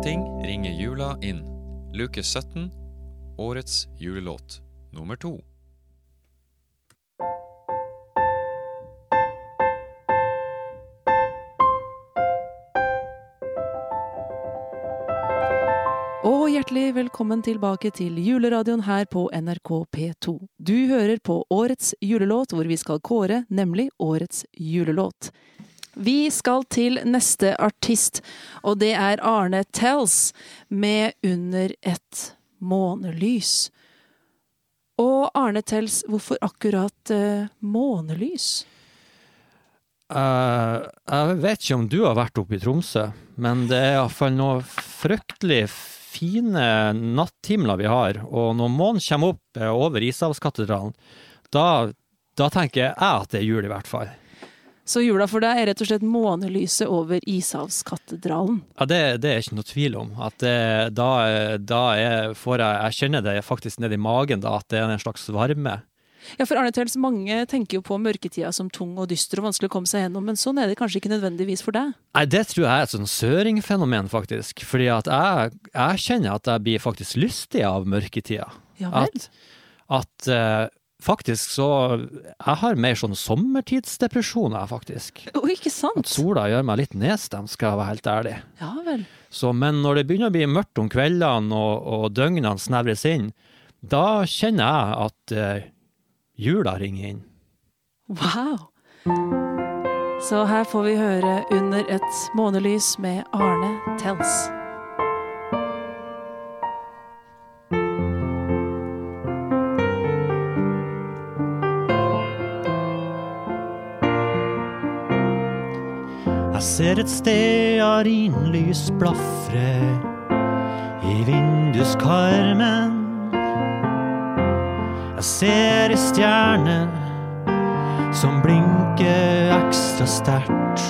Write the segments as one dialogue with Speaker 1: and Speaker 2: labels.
Speaker 1: Marketing ringer jula inn. Luke 17, årets julelåt nummer to.
Speaker 2: Og hjertelig velkommen tilbake til juleradioen her på NRK P2. Du hører på årets julelåt, hvor vi skal kåre nemlig årets julelåt. Vi skal til neste artist, og det er Arne Tells med Under et månelys. Og Arne Tells, hvorfor akkurat uh, månelys?
Speaker 3: Uh, jeg vet ikke om du har vært oppe i Tromsø, men det er iallfall noe fryktelig fine natthimler vi har. Og når månen kommer opp eh, over Ishavskatedralen, da, da tenker jeg at det er jul, i hvert fall.
Speaker 2: Så jula for deg er rett og slett månelyset over Ishavskatedralen.
Speaker 3: Ja, det, det er ikke noe tvil om. At det, da, da jeg, får jeg Jeg kjenner det faktisk nedi i magen, da, at det er en slags varme.
Speaker 2: Ja, for Arne Tels, mange tenker jo på mørketida som tung og dyster og vanskelig å komme seg gjennom, men sånn er det kanskje ikke nødvendigvis for deg?
Speaker 3: Nei, det tror jeg er et sånn søringfenomen, faktisk. Fordi at jeg, jeg kjenner at jeg blir faktisk lystig av mørketida.
Speaker 2: Ja vel?
Speaker 3: At, at eh, faktisk så Jeg har mer sånn sommertidsdepresjoner, faktisk.
Speaker 2: Oh, ikke
Speaker 3: At
Speaker 2: sant?
Speaker 3: sola gjør meg litt nedstemt, skal jeg være helt ærlig.
Speaker 2: Ja vel.
Speaker 3: Så, men når det begynner å bli mørkt om kveldene og, og døgnene snevres inn, da kjenner jeg at eh, jula ringer inn.
Speaker 2: Wow. Så her får vi høre Under et månelys med Arne Tels.
Speaker 3: Jeg ser et sted arinlys blafre i vinduskarmen. Jeg ser ei stjerne som blinker ekstra sterkt.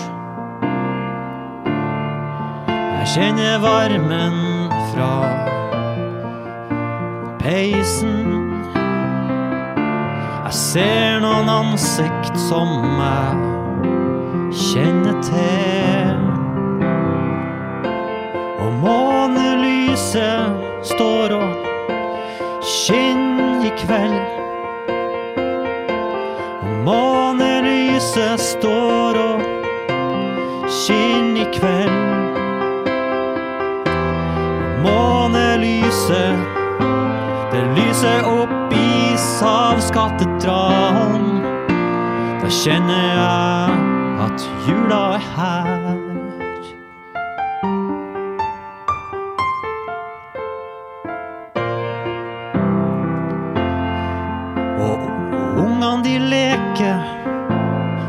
Speaker 3: Jeg kjenner varmen fra peisen. Jeg ser noen ansikt som jeg kjenner til. Og månelyset står og skinner i kveld. Og månelyset står og skinner i kveld. Og månelyset, det lyser opp i Ishavskatedralen. Da kjenner jeg at jula er her. Og ungene de leker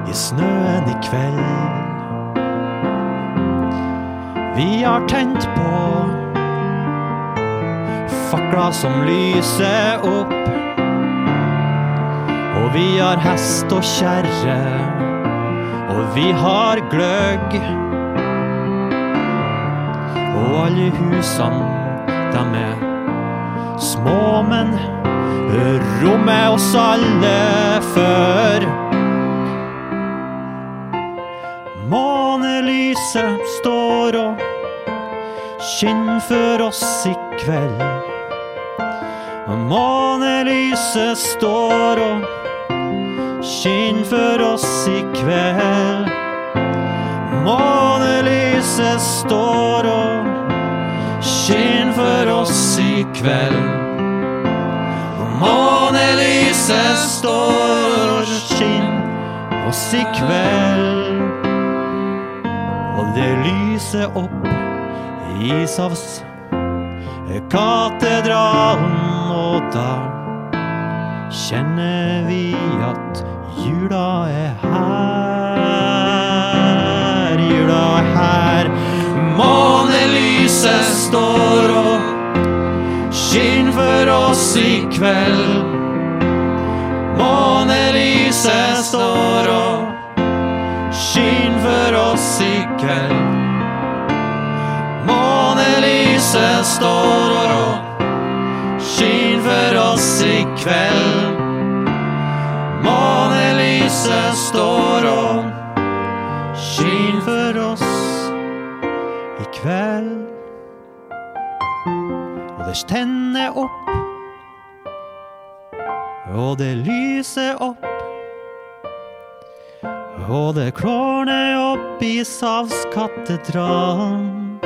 Speaker 3: i snøen i kveld. Vi har tent på fakler som lyser opp. Og vi har hest og kjerre, og vi har gløgg. Og alle husene, dem er små, men rommet oss alle før. Månelyset står og skinner for oss i kveld. Månelyset står og skinner for oss i kveld. Månelyset står og skinn for oss i kveld. Månelyset står og skinn oss i kveld. Og det lyser opp Ishavs katedralen, og da kjenner vi at jula er her. Jula er her. Månelyset står og skinner for oss i kveld. Månelyset står og skinner for oss i kveld. Månelyset står og skinner for oss i kveld. Månelyset står og skinner for oss i kveld. Og det tenner opp, og det lyser opp. Og det klårner opp i Savskatedralen,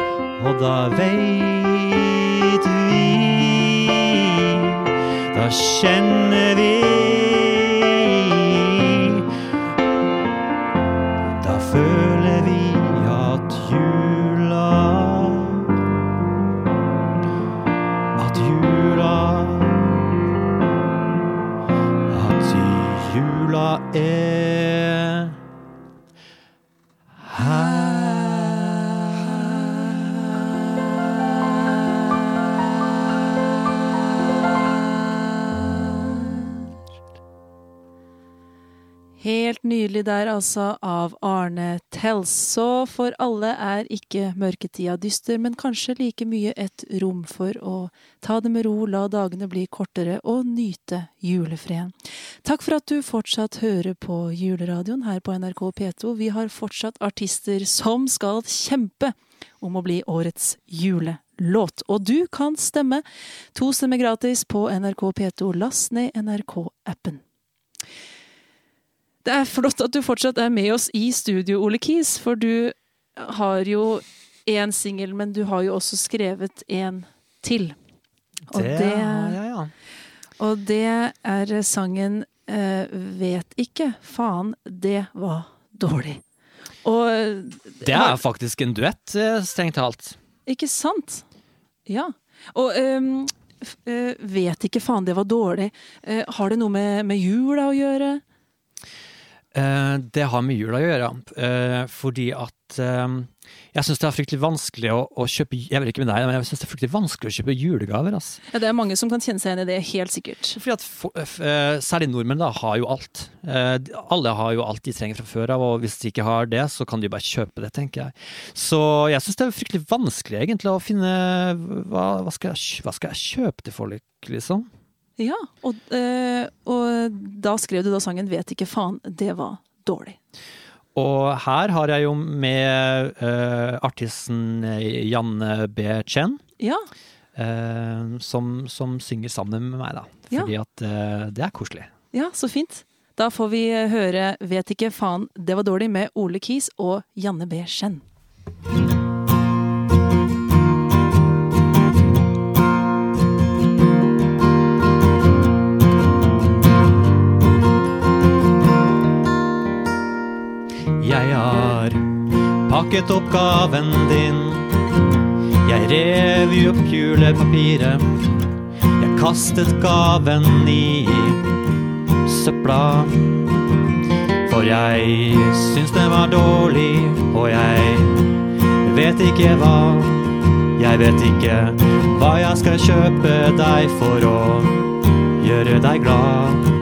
Speaker 3: og da veit vi Da kjenner vi
Speaker 2: Helt nydelig der, altså, av Arne Tells. Så for alle er ikke mørketida dyster, men kanskje like mye et rom for å ta det med ro, la dagene bli kortere og nyte julefreden. Takk for at du fortsatt hører på juleradioen her på NRK P2. Vi har fortsatt artister som skal kjempe om å bli årets julelåt. Og du kan stemme. To stemmer gratis på NRK P2. Last ned NRK-appen. Det er flott at du fortsatt er med oss i studio, Ole Kis, for du har jo én singel, men du har jo også skrevet en til. Og det,
Speaker 3: ja, ja.
Speaker 2: og det er sangen eh, Vet ikke, faen, det var dårlig. Og
Speaker 3: Det er faktisk en duett, eh, strengt talt.
Speaker 2: Ikke sant? Ja. Og ehm, eh, vet ikke, faen, det var dårlig. Eh, har det noe med, med jula å gjøre?
Speaker 3: Eh, det har med jula å gjøre, eh, fordi at eh, jeg syns det er fryktelig vanskelig å, å kjøpe Jeg vet ikke med deg, men jeg synes det er fryktelig vanskelig å kjøpe julegaver. Altså.
Speaker 2: Ja, det er mange som kan kjenne seg igjen i det, helt sikkert.
Speaker 3: Fordi at for, Særlig nordmenn da, har jo alt. Alle har jo alt de trenger fra før av, og hvis de ikke har det, så kan de bare kjøpe det, tenker jeg. Så jeg syns det er fryktelig vanskelig egentlig å finne hva, hva, skal, jeg, hva skal jeg kjøpe til folk, liksom?
Speaker 2: Ja, og, øh, og da skrev du da sangen 'Vet ikke faen'. Det var dårlig.
Speaker 3: Og her har jeg jo med eh, artisten Janne B. Chen.
Speaker 2: Ja,
Speaker 3: eh, som, som synger sammen med meg, da.
Speaker 2: Ja.
Speaker 3: Fordi at eh, det er koselig.
Speaker 2: ja, så fint. Da får vi eh, høre 'Vet ikke faen', det var dårlig med Ole Kis og Janne B. Skjenn.
Speaker 3: Jeg har pakket opp gaven din. Jeg rev jo opp julepapiret. Jeg kastet gaven i søpla. For jeg syns den var dårlig, og jeg vet ikke hva. Jeg vet ikke hva jeg skal kjøpe deg for å gjøre deg glad.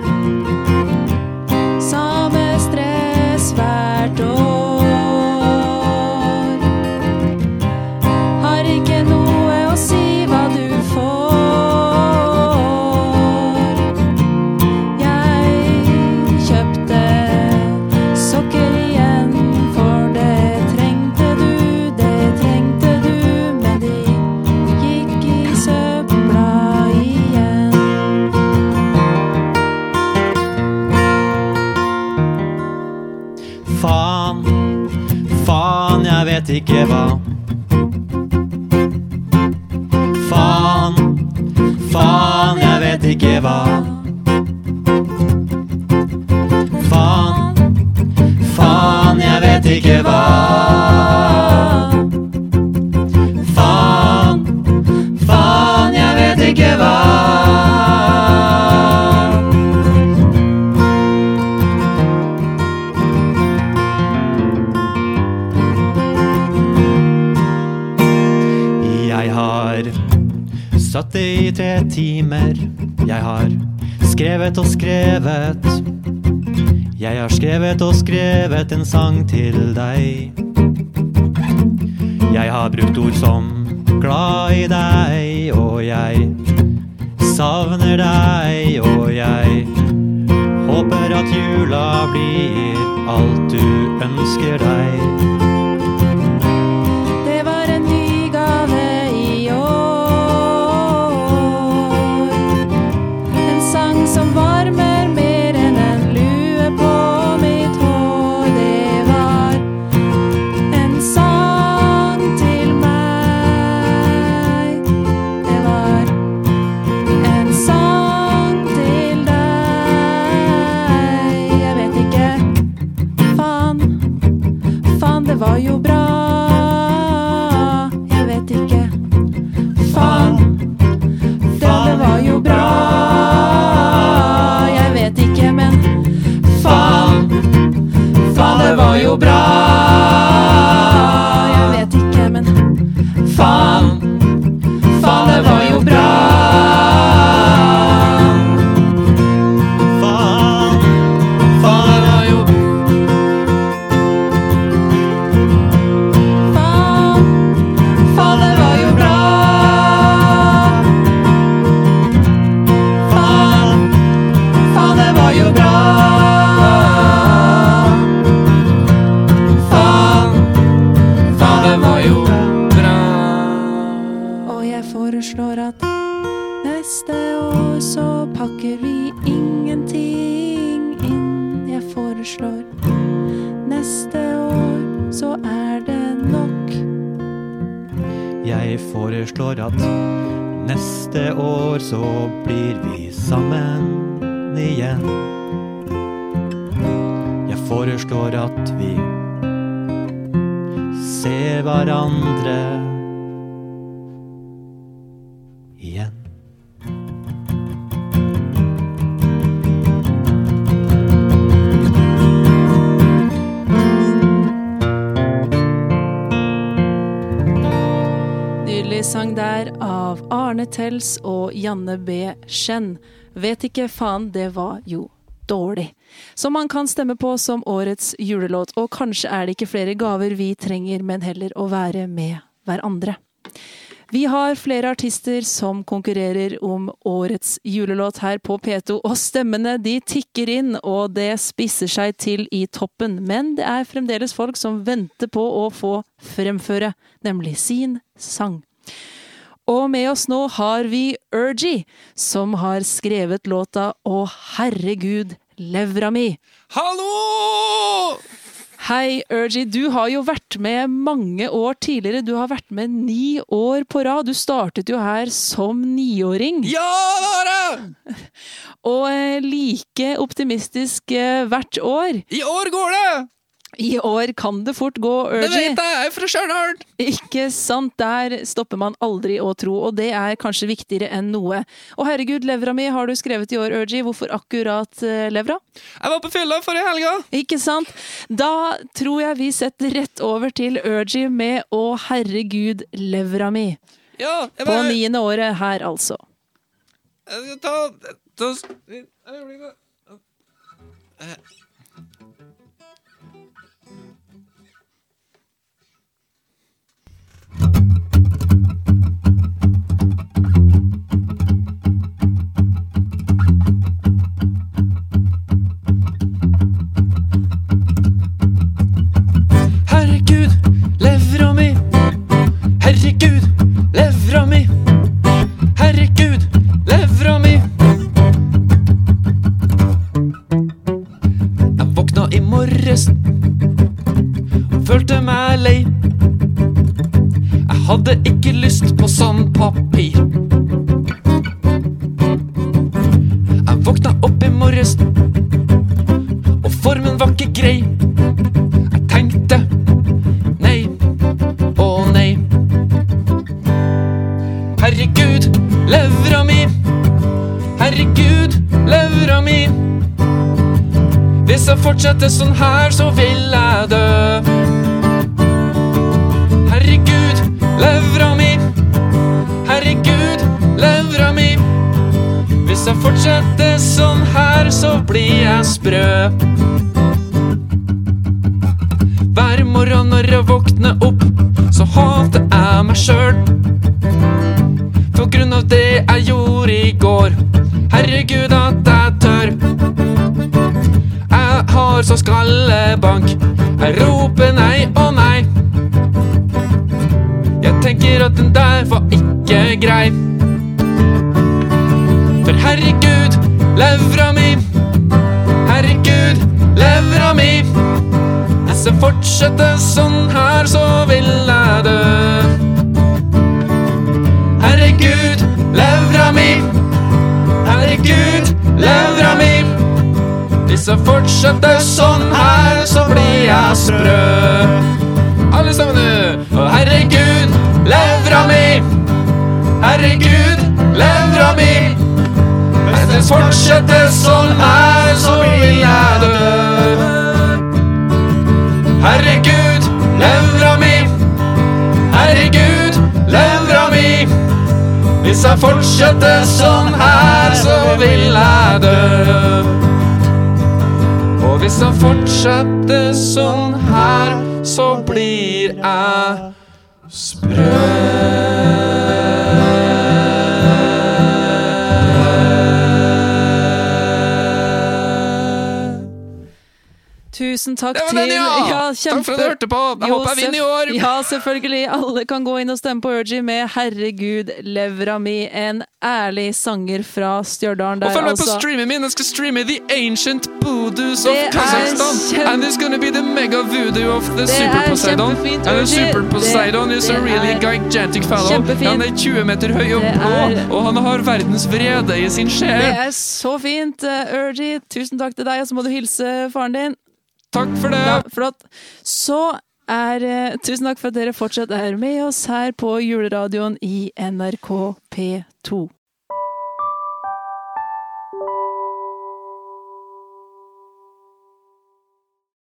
Speaker 2: Hva.
Speaker 3: Faen, faen, jeg vet ikke hva. Faen, faen, jeg vet ikke hva. Har det i tre timer. Jeg har skrevet og skrevet. Jeg har skrevet og skrevet en sang til deg. Jeg har brukt ord som glad i deg, og jeg savner deg, og jeg håper at jula blir alt du ønsker deg.
Speaker 2: Foreslår at vi
Speaker 3: ser hverandre igjen.
Speaker 2: Nydelig sang der av Arne Tels og Janne B. Skjenn. Vet ikke faen, det var jo dårlig. Som man kan stemme på som årets julelåt, og kanskje er det ikke flere gaver vi trenger, men heller å være med hverandre. Vi har flere artister som konkurrerer om årets julelåt her på P2, og stemmene de tikker inn, og det spisser seg til i toppen. Men det er fremdeles folk som venter på å få fremføre, nemlig sin sang. Og med oss nå har vi Urgy, som har skrevet låta Å herregud, levra mi.
Speaker 1: Hallo!
Speaker 2: Hei, Urgy. Du har jo vært med mange år tidligere. Du har vært med ni år på rad. Du startet jo her som niåring.
Speaker 1: Ja, det har jeg!
Speaker 2: Og eh, like optimistisk eh, hvert år.
Speaker 1: I år går det!
Speaker 2: I år kan det fort gå,
Speaker 1: Det vet jeg, jeg er fra Stjørdal!
Speaker 2: Ikke sant? Der stopper man aldri å tro, og det er kanskje viktigere enn noe. Og herregud, levra mi har du skrevet i år, Urgy. Hvorfor akkurat eh, levra?
Speaker 1: Jeg var på fylla forrige helga.
Speaker 2: Ikke sant? Da tror jeg vi setter rett over til Urgy med Å herregud, levra mi.
Speaker 1: Ja, jeg
Speaker 2: På
Speaker 1: bare
Speaker 2: niende året her, altså.
Speaker 1: Jeg skal ta, ta Herregud, levra mi. Herregud, levra mi. Hvis jeg fortsetter sånn her, så vil jeg dø. Herregud, levra mi. Herregud, levra mi. Hvis jeg fortsetter sånn her, så blir jeg sprø. Hver morgen når jeg våkner opp, så hater jeg meg sjøl. Grunn av det jeg gjorde i går. Herregud, at jeg tør. Jeg har så skallebank. Jeg roper nei og nei. Jeg tenker at den der var ikke grei. For herregud, levra mi. Herregud, levra mi. Hvis jeg fortsetter sånn her, så vil jeg dø. Herregud, levra mi. Herregud, levra mi. Hvis jeg fortsetter sånn her, så blir jeg sprø. Alle sammen nå. Og herregud, levra mi. Herregud, levra mi. Hvis jeg fortsetter sånn her, så vil jeg dø. Hvis jeg fortsetter sånn her, så vil jeg dø. Og hvis jeg fortsetter sånn her, så blir jeg sprø.
Speaker 2: Tusen takk til
Speaker 1: den, ja!
Speaker 2: kjempe...
Speaker 1: Takk for at du hørte på! Jeg
Speaker 2: Josef,
Speaker 1: håper jeg vinner i år!
Speaker 2: Ja, selvfølgelig. Alle kan gå inn og stemme på Urgy med 'Herregud, levra mi', en ærlig sanger fra Stjørdal.
Speaker 1: Og følg med på
Speaker 2: altså.
Speaker 1: streamen min! Jeg skal streame The Ancient Boodoos of Kazakhstan!
Speaker 2: kjempe-
Speaker 1: And it's gonna be the mega voodoo of the
Speaker 2: Det
Speaker 1: Super
Speaker 2: er
Speaker 1: Poseidon. And the Super Poseidon is a really gigantic fellow. Han er 20 meter høy og
Speaker 2: Det
Speaker 1: blå,
Speaker 2: er-
Speaker 1: og han har verdens vrede i sin
Speaker 2: Det er så fint, Urgy. Tusen takk til deg, og så må du hilse faren din.
Speaker 1: Takk for det!
Speaker 2: Ja, flott. Så er eh, Tusen takk for at dere fortsatt er med oss her på juleradioen i NRK P2.